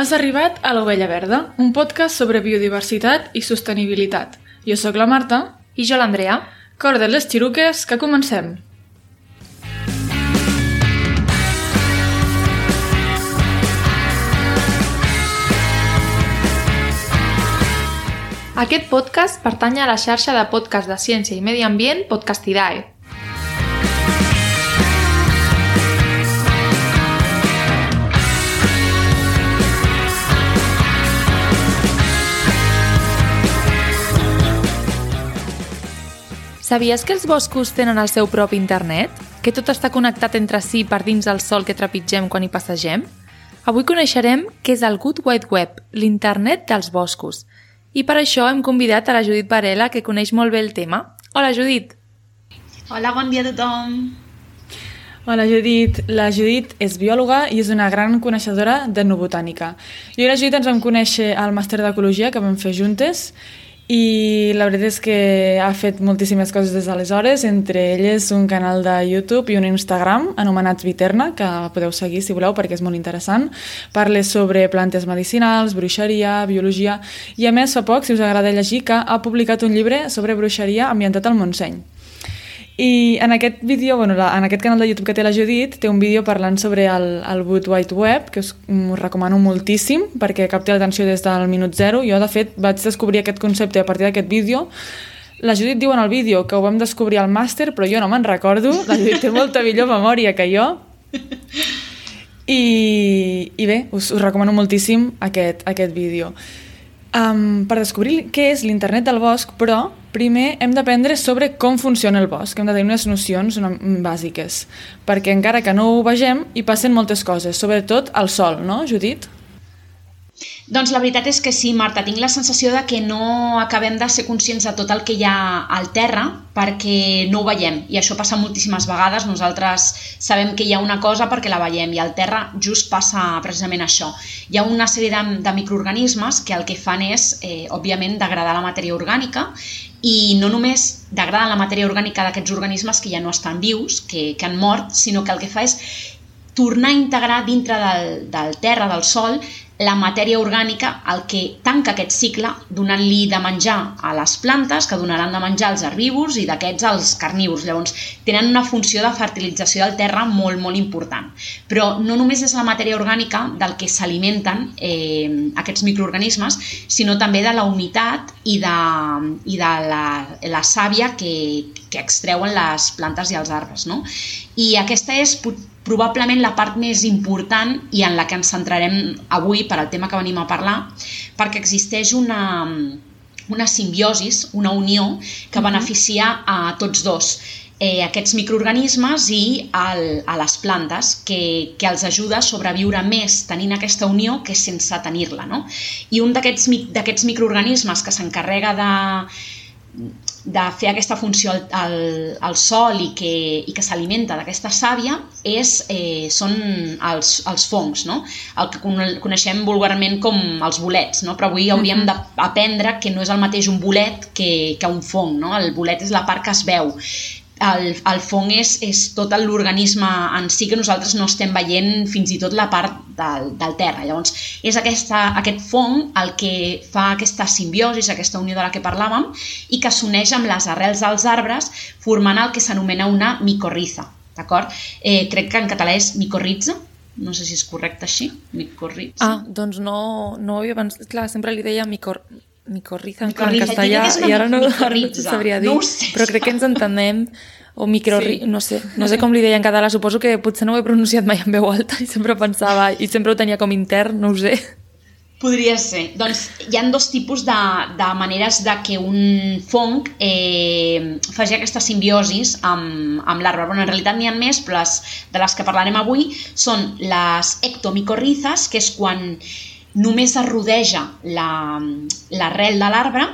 Has arribat a l'Ovella Verda, un podcast sobre biodiversitat i sostenibilitat. Jo sóc la Marta. I jo l'Andrea. Corda les xiruques, que comencem. Aquest podcast pertany a la xarxa de podcast de ciència i medi ambient Podcastidae. Sabies que els boscos tenen el seu propi internet? Que tot està connectat entre si per dins del sol que trepitgem quan hi passegem? Avui coneixerem què és el Good Wide Web, l'internet dels boscos. I per això hem convidat a la Judit Varela, que coneix molt bé el tema. Hola, Judit! Hola, bon dia a tothom! Hola, Judit. La Judit és biòloga i és una gran coneixedora de nubotànica. Jo i la Judit ens vam conèixer al màster d'Ecologia que vam fer juntes i la veritat és que ha fet moltíssimes coses des d'aleshores, entre elles un canal de YouTube i un Instagram anomenat Viterna, que podeu seguir si voleu perquè és molt interessant. Parla sobre plantes medicinals, bruixeria, biologia i a més fa poc, si us agrada llegir, que ha publicat un llibre sobre bruixeria ambientat al Montseny. I en aquest vídeo, bueno, la, en aquest canal de YouTube que té la Judit, té un vídeo parlant sobre el, el Wood Wide Web, que us, us recomano moltíssim, perquè capta l'atenció des del minut zero. Jo, de fet, vaig descobrir aquest concepte a partir d'aquest vídeo. La Judit diu en el vídeo que ho vam descobrir al màster, però jo no me'n recordo. La Judit té molta millor memòria que jo. I, i bé, us, us recomano moltíssim aquest, aquest vídeo. Um, per descobrir què és l'internet del bosc, però primer hem d'aprendre sobre com funciona el bosc. Hem de tenir unes nocions una, bàsiques, perquè encara que no ho vegem, hi passen moltes coses, sobretot el sol, no, Judit? Doncs la veritat és que sí, Marta, tinc la sensació de que no acabem de ser conscients de tot el que hi ha al terra perquè no ho veiem i això passa moltíssimes vegades, nosaltres sabem que hi ha una cosa perquè la veiem i al terra just passa precisament això. Hi ha una sèrie de, de microorganismes que el que fan és, eh, òbviament, degradar la matèria orgànica i no només degraden la matèria orgànica d'aquests organismes que ja no estan vius, que, que han mort, sinó que el que fa és tornar a integrar dintre del, del terra, del sol, la matèria orgànica, el que tanca aquest cicle, donant-li de menjar a les plantes, que donaran de menjar als herbívors i d'aquests als carnívors. Llavors, tenen una funció de fertilització del terra molt, molt important. Però no només és la matèria orgànica del que s'alimenten eh, aquests microorganismes, sinó també de la humitat i de, i de la, la sàvia que, que extreuen les plantes i els arbres. No? I aquesta és probablement la part més important i en la que ens centrarem avui per al tema que venim a parlar, perquè existeix una, una simbiosis, una unió que beneficia a tots dos, eh, aquests microorganismes i el, a les plantes, que, que els ajuda a sobreviure més tenint aquesta unió que sense tenir-la. No? I un d'aquests microorganismes que s'encarrega de, de fer aquesta funció al, al, al sol i que, i que s'alimenta d'aquesta sàvia és, eh, són els, els fongs, no? el que coneixem vulgarment com els bolets, no? però avui hauríem d'aprendre que no és el mateix un bolet que, que un fong, no? el bolet és la part que es veu el, el fong és, és tot l'organisme en si que nosaltres no estem veient fins i tot la part del, del terra. Llavors, és aquesta, aquest fong el que fa aquesta simbiosi, aquesta unió de la que parlàvem, i que s'uneix amb les arrels dels arbres formant el que s'anomena una micorriza. D'acord? Eh, crec que en català és micorritza, no sé si és correcte així, micorritza. Ah, doncs no, no ho havia pensat. Clar, sempre li deia micor, micorriza en castellà i ara no, sabria dir, no sé, però crec que ens entenem o microrri... Sí. no sé, no sé com li deia en català, suposo que potser no ho he pronunciat mai en veu alta i sempre pensava, i sempre ho tenia com intern, no ho sé. Podria ser. Doncs hi han dos tipus de, de maneres de que un fong eh, faci aquesta simbiosis amb, amb l'arbre. Bueno, en realitat n'hi ha més, però les, de les que parlarem avui són les ectomicorrizas, que és quan només es rodeja l'arrel la, de l'arbre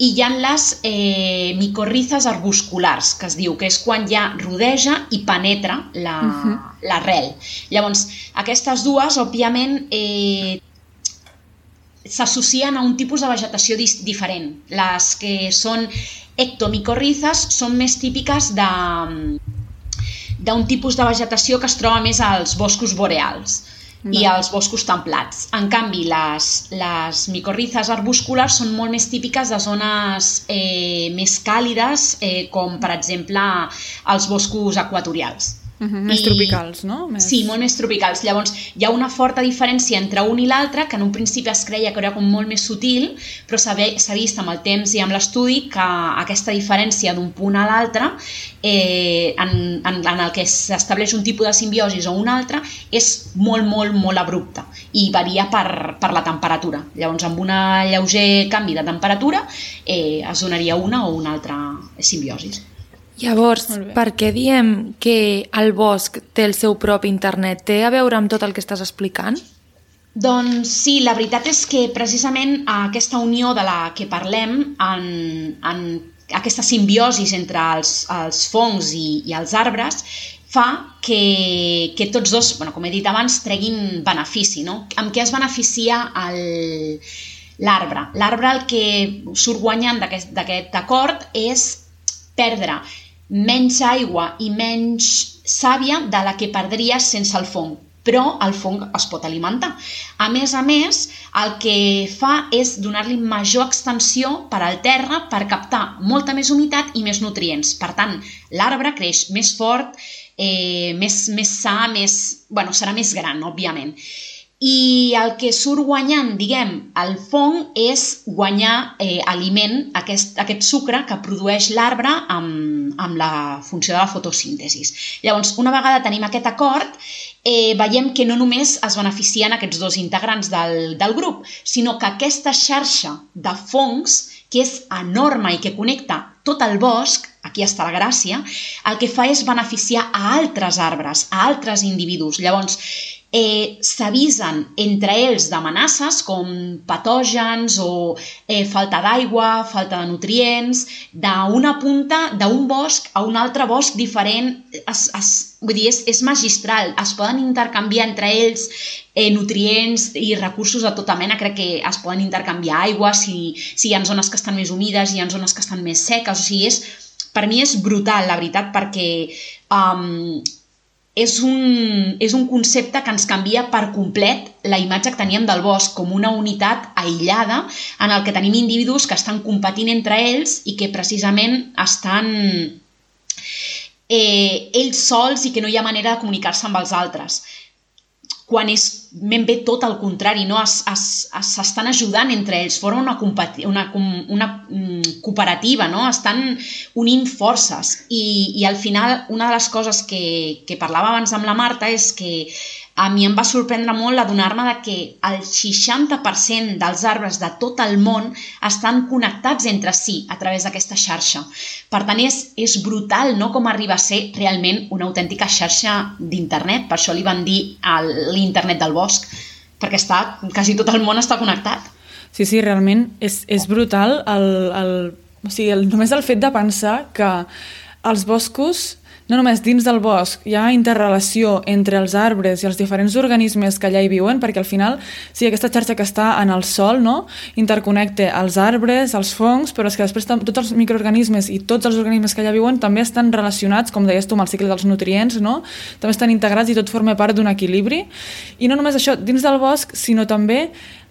i hi ha les eh, micorrizes arbusculars, que es diu, que és quan ja rodeja i penetra l'arrel. Uh -huh. Llavors, aquestes dues, òbviament, eh, s'associen a un tipus de vegetació diferent. Les que són ectomicorrizes són més típiques de d'un tipus de vegetació que es troba més als boscos boreals i els boscos templats. En canvi, les, les micorrizes arbúscules són molt més típiques de zones eh, més càlides, eh, com per exemple els boscos equatorials. Uh -huh, més I, tropicals, no? Més... Sí, molt més tropicals. Llavors, hi ha una forta diferència entre un i l'altre, que en un principi es creia que era com molt més sutil, però s'ha vist amb el temps i amb l'estudi que aquesta diferència d'un punt a l'altre, eh, en, en, en el que s'estableix un tipus de simbiosis o un altre, és molt, molt, molt abrupte i varia per, per la temperatura. Llavors, amb un lleuger canvi de temperatura, eh, es donaria una o una altra simbiosis. Llavors, per què diem que el bosc té el seu propi internet? Té a veure amb tot el que estàs explicant? Doncs sí, la veritat és que precisament aquesta unió de la que parlem en, en aquesta simbiosis entre els, els fongs i, i els arbres fa que, que tots dos, bueno, com he dit abans, treguin benefici. No? Amb què es beneficia l'arbre? L'arbre el que surt guanyant d'aquest acord és perdre menys aigua i menys sàvia de la que perdries sense el fong però el fong es pot alimentar. A més a més, el que fa és donar-li major extensió per al terra per captar molta més humitat i més nutrients. Per tant, l'arbre creix més fort, eh, més, més sa, més, bueno, serà més gran, òbviament i el que surt guanyant, diguem, el fong és guanyar eh, aliment, aquest, aquest sucre que produeix l'arbre amb, amb la funció de la fotosíntesi. Llavors, una vegada tenim aquest acord, eh, veiem que no només es beneficien aquests dos integrants del, del grup, sinó que aquesta xarxa de fongs, que és enorme i que connecta tot el bosc, aquí està la gràcia, el que fa és beneficiar a altres arbres, a altres individus. Llavors, eh, s'avisen entre ells d'amenaces com patògens o eh, falta d'aigua, falta de nutrients, d'una punta d'un bosc a un altre bosc diferent. Es, es, vull dir, és, és magistral. Es poden intercanviar entre ells eh, nutrients i recursos de tota mena. Crec que es poden intercanviar aigua si, si hi ha zones que estan més humides, hi ha zones que estan més seques. O sigui, és, per mi és brutal, la veritat, perquè um, és un, és un concepte que ens canvia per complet la imatge que teníem del bosc com una unitat aïllada en el que tenim individus que estan competint entre ells i que precisament estan eh, ells sols i que no hi ha manera de comunicar-se amb els altres. Quan és ben bé tot el contrari, no? s'estan ajudant entre ells, formen una, una, una mm, cooperativa, no? estan unint forces i, i al final una de les coses que, que parlava abans amb la Marta és que a mi em va sorprendre molt adonar-me de que el 60% dels arbres de tot el món estan connectats entre si a través d'aquesta xarxa. Per tant, és, és brutal no com arriba a ser realment una autèntica xarxa d'internet. Per això li van dir l'internet del bosc, perquè està, quasi tot el món està connectat. Sí, sí, realment és, és brutal el, el, o sigui, el, només el fet de pensar que els boscos no només dins del bosc hi ha interrelació entre els arbres i els diferents organismes que allà hi viuen, perquè al final, sí, aquesta xarxa que està en el sol, no?, interconnecta els arbres, els fongs, però és que després tots els microorganismes i tots els organismes que allà viuen també estan relacionats, com deies tu, amb el cicle dels nutrients, no?, també estan integrats i tot forma part d'un equilibri. I no només això, dins del bosc, sinó també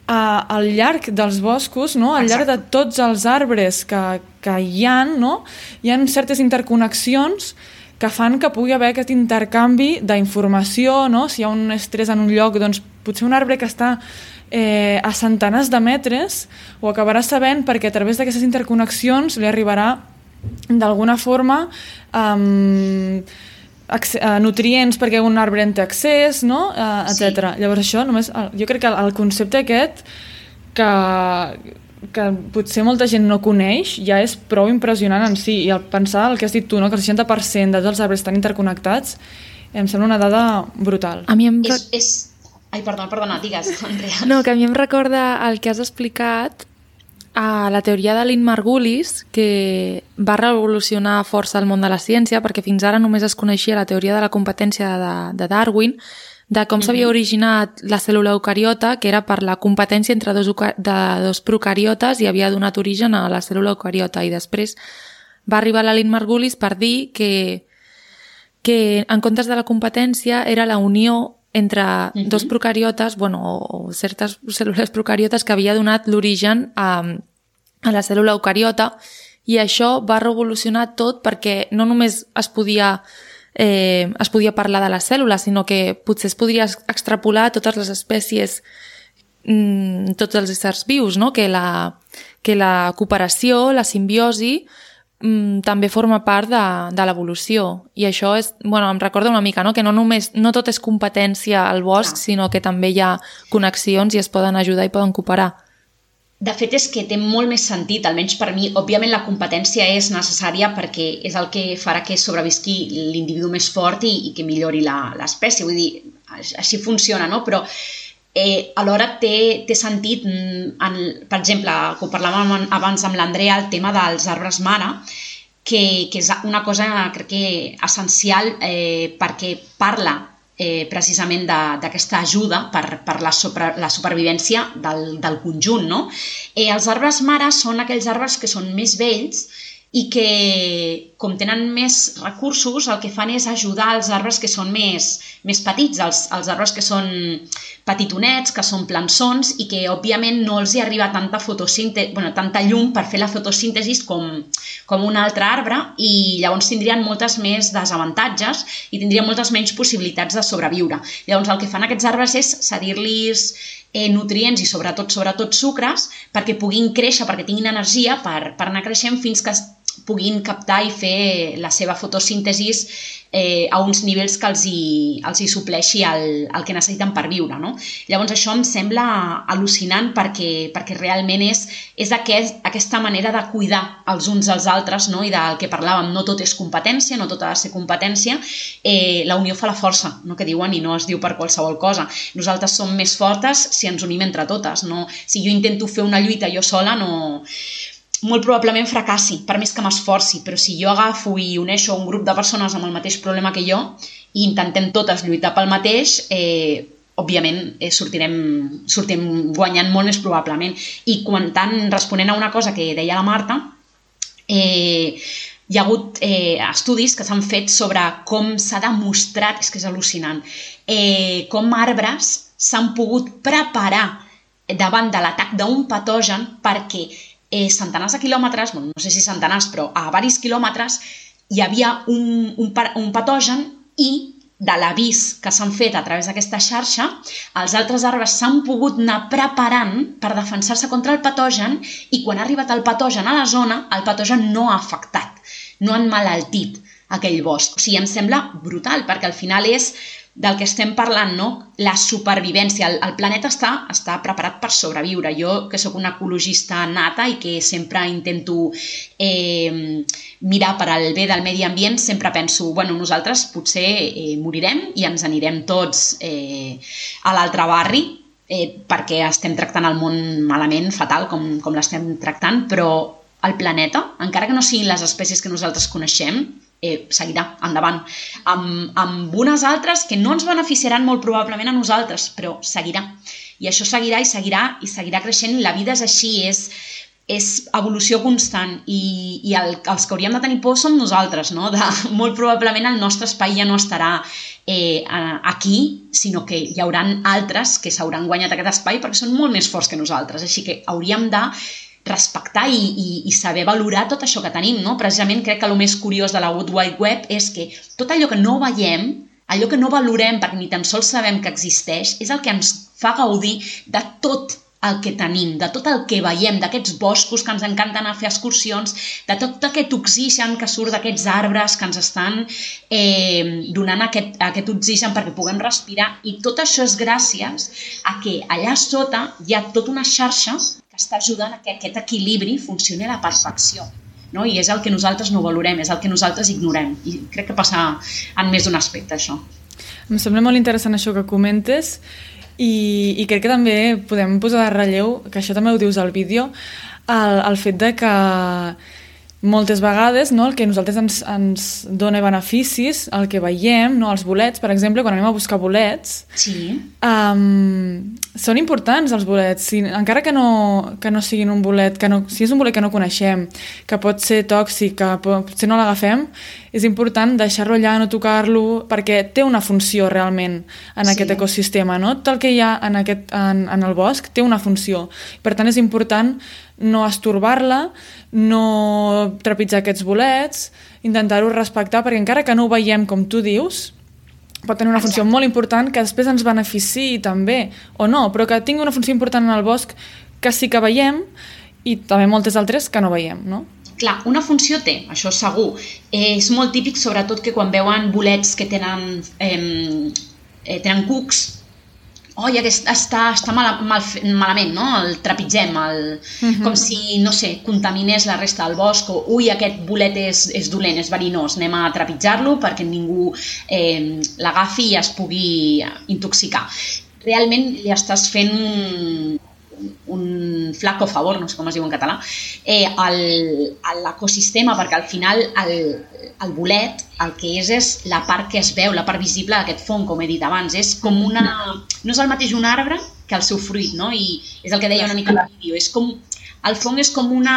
a, al llarg dels boscos, no? al llarg de tots els arbres que, que hi ha, no? hi ha certes interconnexions que fan que pugui haver aquest intercanvi d'informació, no? si hi ha un estrès en un lloc, doncs potser un arbre que està eh, a centenars de metres ho acabarà sabent perquè a través d'aquestes interconnexions li arribarà d'alguna forma um, nutrients perquè un arbre en té accés, no? Uh, etc. Sí. Llavors això, només, jo crec que el concepte aquest que, que potser molta gent no coneix ja és prou impressionant en si i el pensar el que has dit tu, no? que el 60% de tots els arbres estan interconnectats em sembla una dada brutal. A mi em... És, és... Ai, perdona, perdona, digues, Andrea. No, que a mi em recorda el que has explicat a la teoria de Lynn Margulis, que va revolucionar força el món de la ciència, perquè fins ara només es coneixia la teoria de la competència de, de Darwin, de com s'havia originat la cèl·lula eucariota, que era per la competència entre dos, de dos procariotes i havia donat origen a la cèl·lula eucariota. I després va arribar la Lynn Margulis per dir que, que en comptes de la competència era la unió entre uh -huh. dos procariotes, bueno, o, o certes cèl·lules procariotes que havia donat l'origen a, a la cèl·lula eucariota i això va revolucionar tot perquè no només es podia eh, es podia parlar de les cèl·lules, sinó que potser es podria extrapolar a totes les espècies, mm, tots els éssers vius, no? que, la, que la cooperació, la simbiosi, mm, també forma part de, de l'evolució. I això és, bueno, em recorda una mica, no? que no només, no tot és competència al bosc, sinó que també hi ha connexions i es poden ajudar i poden cooperar. De fet, és que té molt més sentit, almenys per mi. Òbviament, la competència és necessària perquè és el que farà que sobrevisqui l'individu més fort i, i que millori l'espècie. Vull dir, així funciona, no? Però eh, alhora té, té sentit, mm, en, per exemple, com parlàvem abans amb l'Andrea, el tema dels arbres mare, que, que és una cosa, crec que, essencial eh, perquè parla eh, precisament d'aquesta ajuda per, per la, super, la supervivència del, del conjunt. No? Eh, els arbres mares són aquells arbres que són més vells i que, com tenen més recursos, el que fan és ajudar els arbres que són més, més petits, els, els arbres que són petitonets, que són plançons i que, òbviament, no els hi arriba tanta fotosíntesi, bueno, tanta llum per fer la fotosíntesi com, com un altre arbre i llavors tindrien moltes més desavantatges i tindrien moltes menys possibilitats de sobreviure. Llavors, el que fan aquests arbres és cedir-los eh, nutrients i sobretot, sobretot sucres perquè puguin créixer, perquè tinguin energia per, per anar creixent fins que puguin captar i fer la seva fotosíntesi eh, a uns nivells que els hi, els hi supleixi el, el que necessiten per viure. No? Llavors això em sembla al·lucinant perquè, perquè realment és, és aquest, aquesta manera de cuidar els uns als altres no? i del que parlàvem, no tot és competència, no tot ha de ser competència, eh, la unió fa la força, no? que diuen i no es diu per qualsevol cosa. Nosaltres som més fortes si ens unim entre totes. No? Si jo intento fer una lluita jo sola, no, molt probablement fracassi, per més que m'esforci, però si jo agafo i uneixo un grup de persones amb el mateix problema que jo i intentem totes lluitar pel mateix, eh, òbviament eh, sortirem, sortirem guanyant molt més probablement. I quan tant, responent a una cosa que deia la Marta, eh, hi ha hagut eh, estudis que s'han fet sobre com s'ha demostrat, és que és al·lucinant, eh, com arbres s'han pogut preparar davant de l'atac d'un patogen perquè eh, centenars de quilòmetres, bueno, no sé si centenars, però a varis quilòmetres, hi havia un, un, un patogen i de l'avís que s'han fet a través d'aquesta xarxa, els altres arbres s'han pogut anar preparant per defensar-se contra el patogen i quan ha arribat el patogen a la zona, el patogen no ha afectat, no han malaltit aquell bosc. O sigui, em sembla brutal, perquè al final és del que estem parlant, no? la supervivència. El, el planeta està, està preparat per sobreviure. Jo, que sóc una ecologista nata i que sempre intento eh, mirar per al bé del medi ambient, sempre penso, bueno, nosaltres potser eh, morirem i ens anirem tots eh, a l'altre barri, eh, perquè estem tractant el món malament, fatal, com, com l'estem tractant, però el planeta, encara que no siguin les espècies que nosaltres coneixem, eh, seguirà endavant, amb, amb unes altres que no ens beneficiaran molt probablement a nosaltres, però seguirà. I això seguirà i seguirà i seguirà creixent. La vida és així, és, és evolució constant i, i el, els que hauríem de tenir por som nosaltres, no? De, molt probablement el nostre espai ja no estarà eh, aquí, sinó que hi hauran altres que s'hauran guanyat aquest espai perquè són molt més forts que nosaltres. Així que hauríem de respectar i, i, i saber valorar tot això que tenim, no? Precisament crec que el més curiós de la World Wide Web és que tot allò que no veiem, allò que no valorem perquè ni tan sols sabem que existeix, és el que ens fa gaudir de tot el que tenim, de tot el que veiem, d'aquests boscos que ens encanta anar a fer excursions, de tot aquest oxigen que surt d'aquests arbres que ens estan eh, donant aquest, aquest oxigen perquè puguem respirar i tot això és gràcies a que allà sota hi ha tota una xarxa que està ajudant a que aquest equilibri funcioni a la perfecció. No? I és el que nosaltres no valorem, és el que nosaltres ignorem. I crec que passa en més d'un aspecte, això. Em sembla molt interessant això que comentes i, i crec que també podem posar de relleu, que això també ho dius al vídeo, el, el fet de que moltes vegades no, el que nosaltres ens, ens dona beneficis, el que veiem, no, els bolets, per exemple, quan anem a buscar bolets, sí. um, són importants els bolets, si, encara que no, que no siguin un bolet, que no, si és un bolet que no coneixem, que pot ser tòxic, que potser no l'agafem, és important deixar-lo allà, no tocar-lo, perquè té una funció realment en sí. aquest ecosistema, no? Tot el que hi ha en, aquest, en, en el bosc té una funció. Per tant, és important no estorbar-la, no trepitjar aquests bolets, intentar-ho respectar, perquè encara que no ho veiem com tu dius, pot tenir una funció Exacte. molt important que després ens beneficiï també, o no, però que tingui una funció important en el bosc que sí que veiem i també moltes altres que no veiem, no? Clar, una funció té, això segur. És molt típic, sobretot, que quan veuen bolets que tenen, eh, eh, tenen cucs, oi, aquest està, està mal, mal, malament, no? El trepitgem, el, uh mhm. -huh. com si, no sé, contaminés la resta del bosc, o ui, aquest bolet és, és dolent, és verinós, anem a trepitjar-lo perquè ningú eh, l'agafi i es pugui intoxicar. Realment li estàs fent un flaco favor, no sé com es diu en català, eh, l'ecosistema, perquè al final el, el bolet el que és és la part que es veu, la part visible d'aquest fong, com he dit abans. És com una... No és el mateix un arbre que el seu fruit, no? I és el que deia una mica el vídeo. És com... El fong és com una...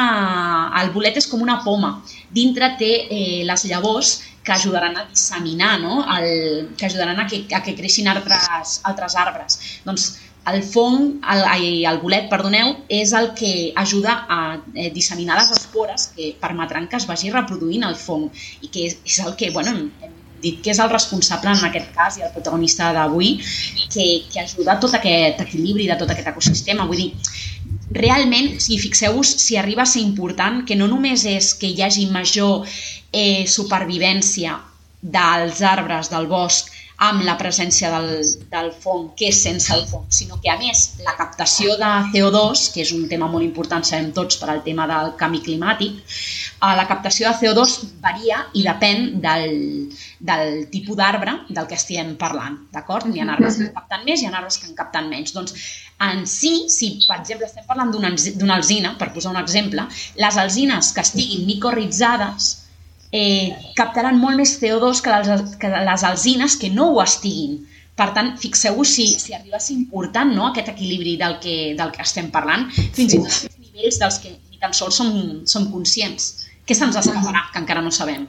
El bolet és com una poma. Dintre té eh, les llavors que ajudaran a disseminar, no? El, que ajudaran a que, a que creixin altres, altres arbres. Doncs el fong, el, el bolet, perdoneu, és el que ajuda a eh, disseminar les espores que permetran que es vagi reproduint el fong i que és, és el que, bueno, hem dit que és el responsable en aquest cas i el protagonista d'avui que, que ajuda tot aquest equilibri de tot aquest ecosistema. Vull dir, realment, si fixeu-vos, si arriba a ser important, que no només és que hi hagi major eh, supervivència dels arbres del bosc amb la presència del, del fong que és sense el fong, sinó que a més la captació de CO2, que és un tema molt important, sabem tots per al tema del canvi climàtic, eh, la captació de CO2 varia i depèn del, del tipus d'arbre del que estiguem parlant, d'acord? Hi ha arbres que en capten més, hi ha arbres que en capten menys. Doncs en si, si per exemple estem parlant d'una alzina, per posar un exemple, les alzines que estiguin micorritzades eh, captaran molt més CO2 que les, que les alzines que no ho estiguin. Per tant, fixeu-vos si, si arriba a ser important no, aquest equilibri del que, del que estem parlant, fins sí. i tot nivells dels que ni tan sols som, som conscients. Què se'ns escaparà, que encara no sabem?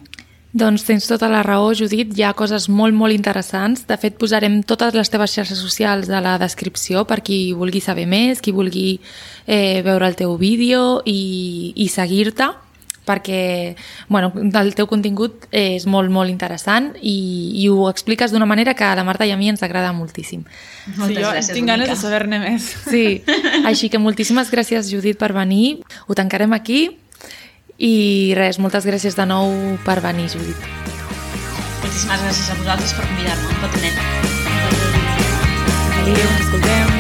Doncs tens tota la raó, Judit. Hi ha coses molt, molt interessants. De fet, posarem totes les teves xarxes socials a la descripció per qui vulgui saber més, qui vulgui eh, veure el teu vídeo i, i seguir-te perquè bueno, el teu contingut és molt, molt interessant i, i ho expliques d'una manera que a la Marta i a mi ens agrada moltíssim. Moltes sí, jo gràcies, tinc ganes de saber-ne més. Sí, així que moltíssimes gràcies, Judit, per venir. Ho tancarem aquí i res, moltes gràcies de nou per venir, Judit. Moltíssimes gràcies a vosaltres per convidar-me. Un petonet. Adéu, escoltem.